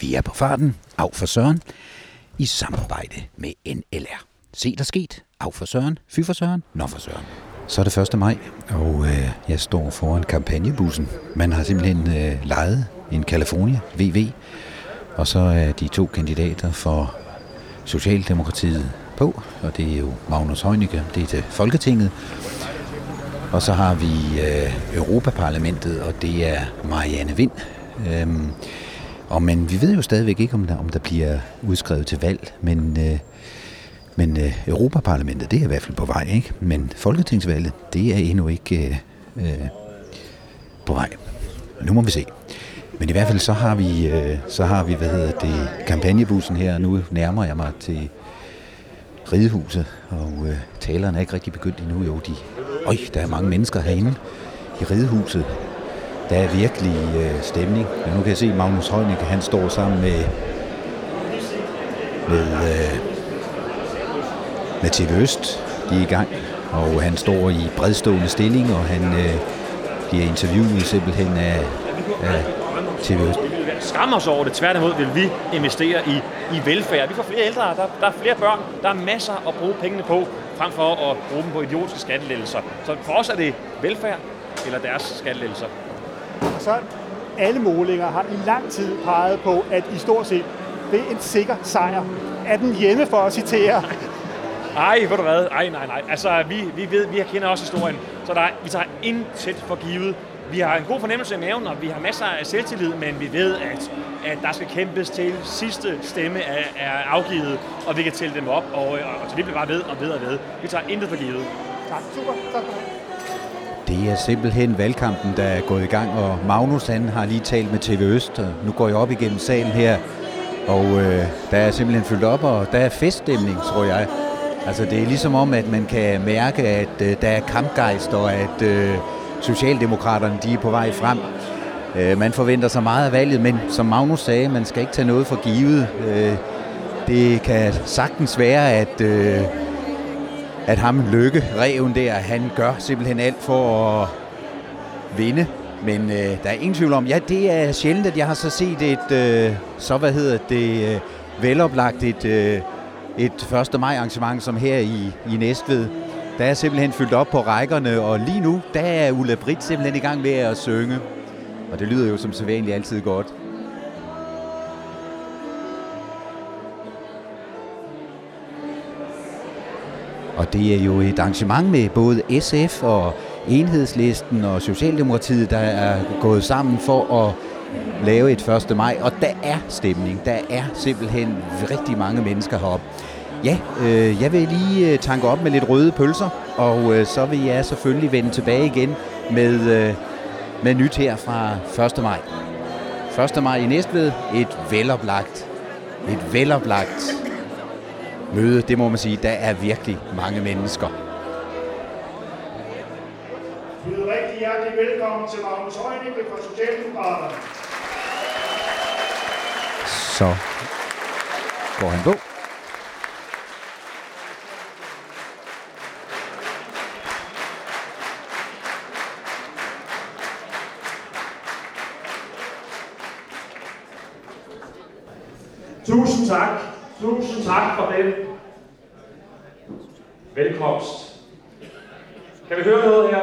Vi er på farten, af for Søren, i samarbejde med NLR. Se der sket, af for Søren, fy for Søren, nå for Søren. Så er det 1. maj, og øh, jeg står foran kampagnebussen. Man har simpelthen øh, lejet en California VV, og så er de to kandidater for Socialdemokratiet på, og det er jo Magnus Heunicke, det er til Folketinget, og så har vi øh, Europaparlamentet, og det er Marianne Vind. Øhm, og men vi ved jo stadigvæk ikke, om der, om der bliver udskrevet til valg, men, øh, men øh, Europaparlamentet, det er i hvert fald på vej, ikke? Men Folketingsvalget, det er endnu ikke øh, øh, på vej. Nu må vi se. Men i hvert fald så har vi, øh, så har vi hvad hedder det, kampagnebussen her, og nu nærmer jeg mig til ridehuset, og øh, talerne er ikke rigtig begyndt endnu. Jo, de, øj, der er mange mennesker herinde i ridehuset. Der er virkelig øh, stemning. Ja, nu kan jeg se, at Magnus Heunicke, han står sammen med, med, øh, med TV Øst. De er i gang, og han står i bredstående stilling, og han øh, bliver interviewet simpelthen af, af TV Øst skammer os over det. Tværtimod vil vi investere i, i velfærd. Vi får flere ældre, der, der er flere børn, der er masser at bruge pengene på, frem for at bruge dem på idiotiske skattelettelser. Så for os er det velfærd eller deres skattelettelser. Så alle målinger har i lang tid peget på, at i stort set det er en sikker sejr. Er den hjemme for at citere? Ej, ved du hvad? Ej, nej, nej. Altså, vi, vi ved, vi kender også historien, så der, vi tager intet for givet. Vi har en god fornemmelse i maven, og vi har masser af selvtillid, men vi ved, at, at der skal kæmpes til sidste stemme er, er afgivet, og vi kan tælle dem op, og, og, og så vi bliver bare ved og ved og ved. Vi tager intet for givet. Tak, super. Tak det det er simpelthen valgkampen, der er gået i gang, og Magnus han har lige talt med TV Øst, og nu går jeg op igennem salen her, og øh, der er simpelthen fyldt op, og der er feststemning, tror jeg. Altså det er ligesom om, at man kan mærke, at øh, der er kampgejst, og at øh, Socialdemokraterne de er på vej frem. Øh, man forventer sig meget af valget, men som Magnus sagde, man skal ikke tage noget for givet. Øh, det kan sagtens være, at, øh, at ham Lykke, reven der, han gør simpelthen alt for at vinde. Men øh, der er ingen tvivl om, ja, det er sjældent, at jeg har så set et, øh, så hvad hedder det, øh, veloplagt et, øh, et 1. maj arrangement som her i, i Næstved. Der er simpelthen fyldt op på rækkerne, og lige nu, der er Ulla Britt simpelthen i gang med at synge. Og det lyder jo som sædvanligt altid godt. Og det er jo et arrangement med både SF og Enhedslisten og Socialdemokratiet, der er gået sammen for at lave et 1. maj. Og der er stemning. Der er simpelthen rigtig mange mennesker heroppe. Ja, øh, jeg vil lige øh, tanke op med lidt røde pølser, og øh, så vil jeg selvfølgelig vende tilbage igen med, øh, med nyt her fra 1. maj. 1. maj i Næstved, et veloplagt, et veloplagt møde, det må man sige, der er virkelig mange mennesker. Vi er rigtig hjertelig velkommen til Magnus Heunicke fra Socialdemokraterne. Så går han på. Tusind tak. Tusind tak for den velkomst. Kan vi høre noget her?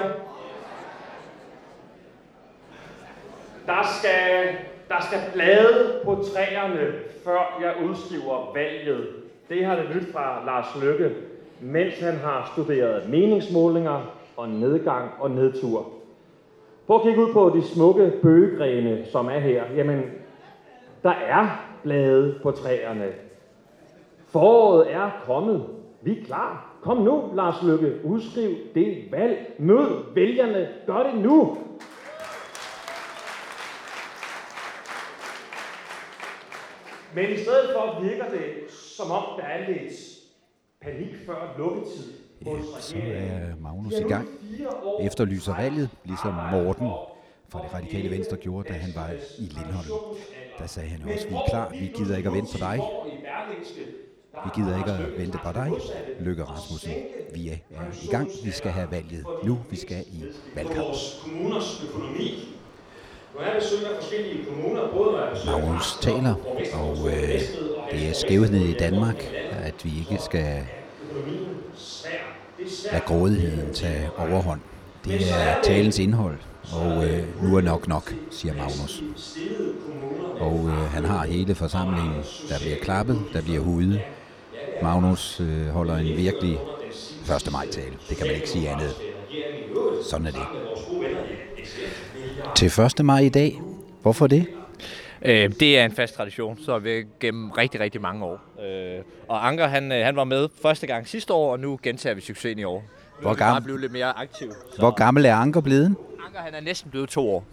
Der skal, der skal blade på træerne, før jeg udskriver valget. Det har det nyt fra Lars Lykke, mens han har studeret meningsmålinger og nedgang og nedtur. Prøv at kigge ud på de smukke bøgegrene, som er her. Jamen, der er blade på træerne. Foråret er kommet. Vi er klar. Kom nu, Lars Lykke. Udskriv det valg. Mød vælgerne. Gør det nu. Men i stedet for virker det, som om der er lidt panik før lukketid. Ja, så er Magnus i gang. Efterlyser valget, ligesom Morten fra det radikale venstre gjorde, da han var i Lindholm. Der sagde han også, vi er klar, vi gider ikke at vente på dig. Vi gider ikke at vente på dig, Lykke Rasmussen. Vi er i gang, vi skal have valget nu, vi skal i valgkamp. Vores kommuners økonomi. Magnus taler, og øh, det er skævhed i Danmark, at vi ikke skal lade grådigheden tage overhånd. Det er talens indhold, og øh, nu er nok nok, siger Magnus. Og øh, han har hele forsamlingen, der bliver klappet, der bliver hudet. Magnus øh, holder en virkelig 1. maj tale. Det kan man ikke sige andet. Sådan er det. Til 1. maj i dag. Hvorfor det? Øh, det er en fast tradition, så vi gennem rigtig, rigtig mange år. Øh, og Anker, han, øh, han var med første gang sidste år, og nu gentager vi succesen i år. Nu Hvor gammel- blevet lidt mere aktiv. Så Hvor gammel er Anker blevet? Anker, han er næsten blevet to år.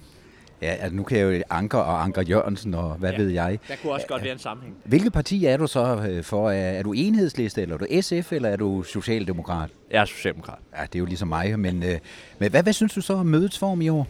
Ja, altså nu kan jeg jo Anker og Anker Jørgensen og hvad ja. ved jeg. Der kunne også godt være en sammenhæng. Hvilket parti er du så øh, for? Er, du enhedsliste, eller er du SF, eller er du socialdemokrat? Jeg er socialdemokrat. Ja, det er jo ligesom mig, men, øh, men hvad, hvad synes du så om mødets form i år?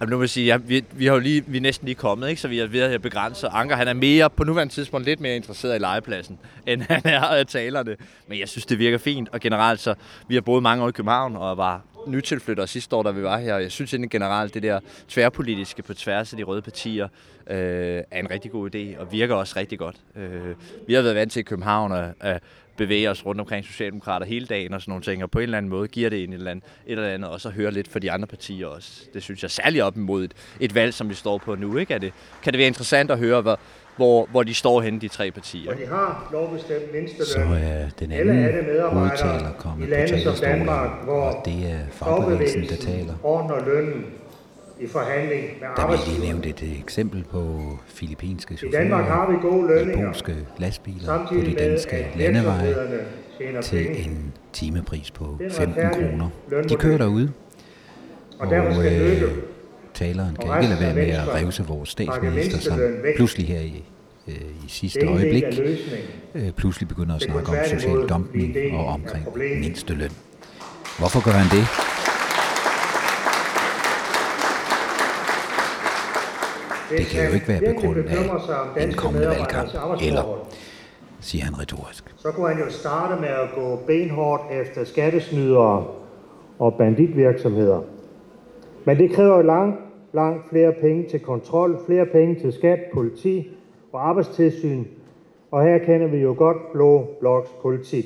Jamen, nu vil jeg sige, ja, vi, vi, har jo lige, vi er næsten lige kommet, ikke? så vi er ved at begrænse. Anker han er mere, på nuværende tidspunkt lidt mere interesseret i legepladsen, end han er af talerne. Men jeg synes, det virker fint, og generelt så, vi har boet mange år i København, og var nytilflyttere sidste år, da vi var her. Jeg synes egentlig generelt, det der tværpolitiske på tværs af de røde partier, øh, er en rigtig god idé, og virker også rigtig godt. Øh, vi har været vant til i København at, at bevæge os rundt omkring Socialdemokrater hele dagen og sådan nogle ting, og på en eller anden måde giver det en eller anden, et eller andet, og så høre lidt for de andre partier også. Det synes jeg særligt op imod et, et valg, som vi står på nu. Ikke? Er det, kan det være interessant at høre, hvor, hvor, hvor de står henne, de tre partier? Og de har lovbestemt Så mindsteløn. er den Alle anden er det hovedtaler i kommet på lande som Danmark, hvor og det er fagbevægelsen, der taler. ordner lønnen i forhandling med Der bliver lige arbejdsgiveren. nævnt et eksempel på filippinske I Danmark har vi gode chauffører i lønninger, polske lastbiler på samtidig de med, danske landeveje til penge. en timepris på Det er en 15 retfærdig kroner. De kører derude, Og derfor skal øh, taleren kan ikke lade være med at revse vores statsminister, som pludselig her i, øh, i sidste øjeblik øh, pludselig begynder at snakke om social del og omkring mindsteløn. Hvorfor gør han det? Det kan jo ikke være på grund af en kommende valgkamp, eller, siger han retorisk. Så kunne han jo starte med at gå benhårdt efter skattesnydere og banditvirksomheder. Men det kræver jo langt, langt flere penge til kontrol, flere penge til skat, politi og arbejdstilsyn. Og her kender vi jo godt blå bloks politik.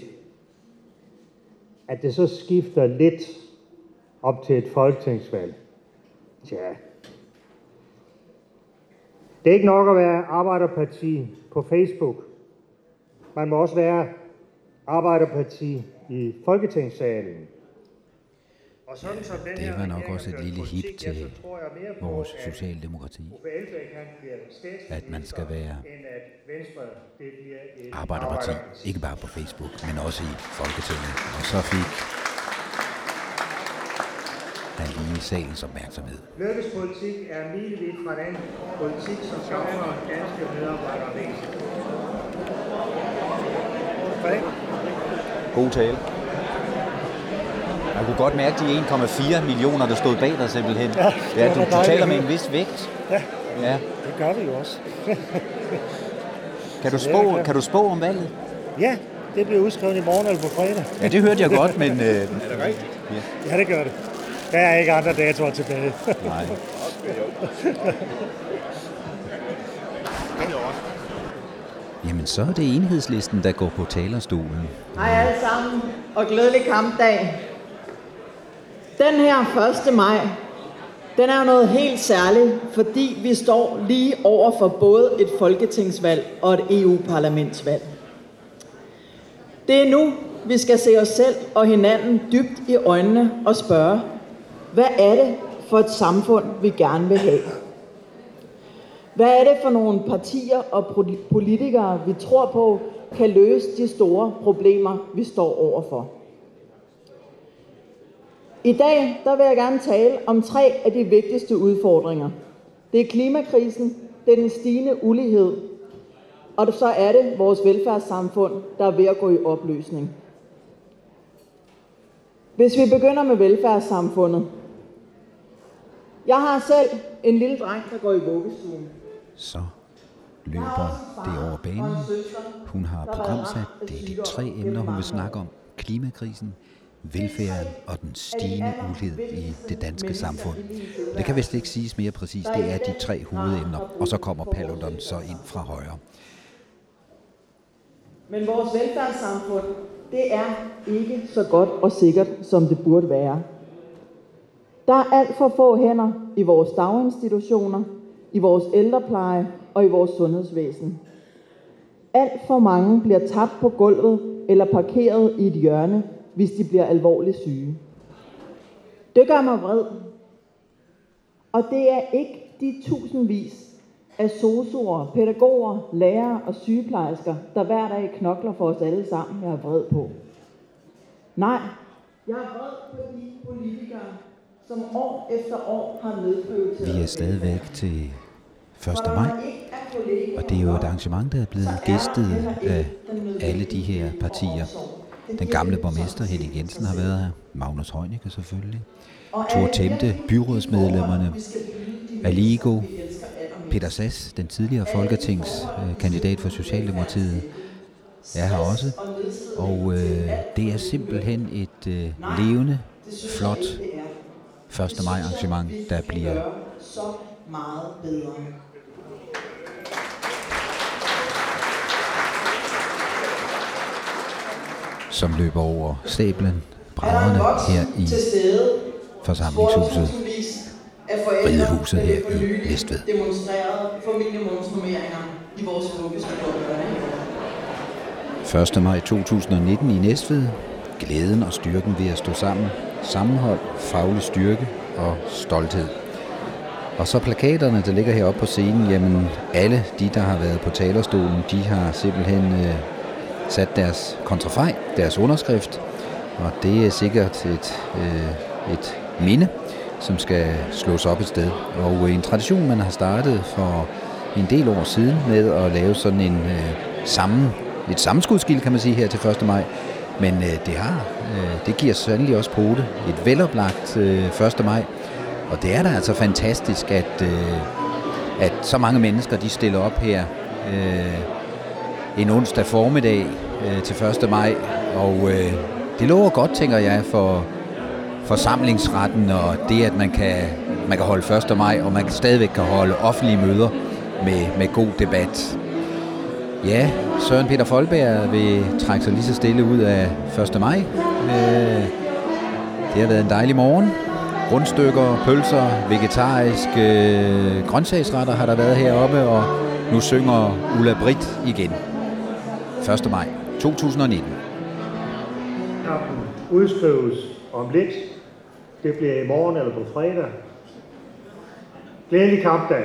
At det så skifter lidt op til et folketingsvalg. Tja. Det er ikke nok at være arbejderparti på Facebook. Man må også være arbejderparti i Folketingssalen. Og sådan som den Det var nok også et lille hit ja, til jeg mere på, vores at socialdemokrati. At man skal være end at Venstre det bliver et Arbejderparti, ikke bare på Facebook, men også i Folketinget. Og så fik han lige salens opmærksomhed. Lykkes politik er milevidt fra den politik, som gavner danske medarbejdere mest. God tale. Jeg kunne godt mærke de 1,4 millioner, der stod bag dig simpelthen. Ja, ja du, du taler med en vis vægt. Ja. ja. Det gør vi jo også. Kan, du spå, kan du spå om valget? Ja, det bliver udskrevet i morgen eller på fredag. Ja, det hørte jeg godt, men... Øh, Ja, det gør det. Der er ikke andre datoer tilbage. nej. Jamen, så er det enhedslisten, der går på talerstolen. Hej alle sammen, og glædelig kampdag. Den her 1. maj, den er jo noget helt særligt, fordi vi står lige over for både et folketingsvalg og et EU-parlamentsvalg. Det er nu, vi skal se os selv og hinanden dybt i øjnene og spørge, hvad er det for et samfund, vi gerne vil have? Hvad er det for nogle partier og politikere, vi tror på, kan løse de store problemer, vi står overfor? I dag der vil jeg gerne tale om tre af de vigtigste udfordringer. Det er klimakrisen, det er den stigende ulighed, og så er det vores velfærdssamfund, der er ved at gå i opløsning. Hvis vi begynder med velfærdssamfundet. Jeg har selv en lille dreng, der går i vuggestuen. Så løber det over banen. Hun har programsat, det er de tre emner, hun vil snakke om. Klimakrisen, velfærden og den stigende ulighed i det danske samfund. Det kan vist ikke siges mere præcist. Det er de tre hovedemner, og så kommer Paludan så ind fra højre. Men vores velfærdssamfund, det er ikke så godt og sikkert, som det burde være. Der er alt for få hænder i vores daginstitutioner, i vores ældrepleje og i vores sundhedsvæsen. Alt for mange bliver tabt på gulvet eller parkeret i et hjørne, hvis de bliver alvorligt syge. Det gør mig vred. Og det er ikke de tusindvis af sosuer, pædagoger, lærere og sygeplejersker, der hver dag knokler for os alle sammen, jeg er vred på. Nej, jeg er vred på de politikere, som år efter år har nedprioriteret. Vi er stadigvæk til 1. maj, og det er jo et arrangement, der er blevet gæstet af alle de her partier. Den gamle borgmester, Henning Jensen, har været her. Magnus Heunicke selvfølgelig. Thor Temte, byrådsmedlemmerne. Aligo, Peter Sass, den tidligere folketingskandidat for Socialdemokratiet, er her også. Og øh, det er simpelthen et øh, levende, flot 1. maj arrangement, der bliver så meget bedre. Som løber over stablen, brædderne her i forsamlingshuset, Ridehuset her i Næstved. demonstreret for minimumsnummeringer i vores vuggestuer. 1. maj 2019 i Næstved. Glæden og styrken ved at stå sammen. Sammenhold, faglig styrke og stolthed. Og så plakaterne, der ligger heroppe på scenen, jamen alle de, der har været på talerstolen, de har simpelthen øh, sat deres kontrafej, deres underskrift, og det er sikkert et, øh, et minde, som skal slås op et sted. Og øh, en tradition, man har startet for en del år siden med at lave sådan en øh, sammen, et sammenskudskild, kan man sige, her til 1. maj. Men øh, det har, øh, det giver sandelig også på det. Et veloplagt øh, 1. maj. Og det er da altså fantastisk, at, øh, at så mange mennesker, de stiller op her øh, en onsdag formiddag øh, til 1. maj. Og øh, det lover godt, tænker jeg, for forsamlingsretten og det, at man kan, man kan holde 1. maj, og man stadigvæk kan holde offentlige møder med, med god debat. Ja, Søren Peter Folberg vil trække sig lige så stille ud af 1. maj. Øh, det har været en dejlig morgen. Rundstykker, pølser, vegetariske øh, grøntsagsretter har der været heroppe, og nu synger Ulla Britt igen. 1. maj 2019. Kampen udskrives om lidt. Det bliver i morgen eller på fredag. Glædelig kampdag.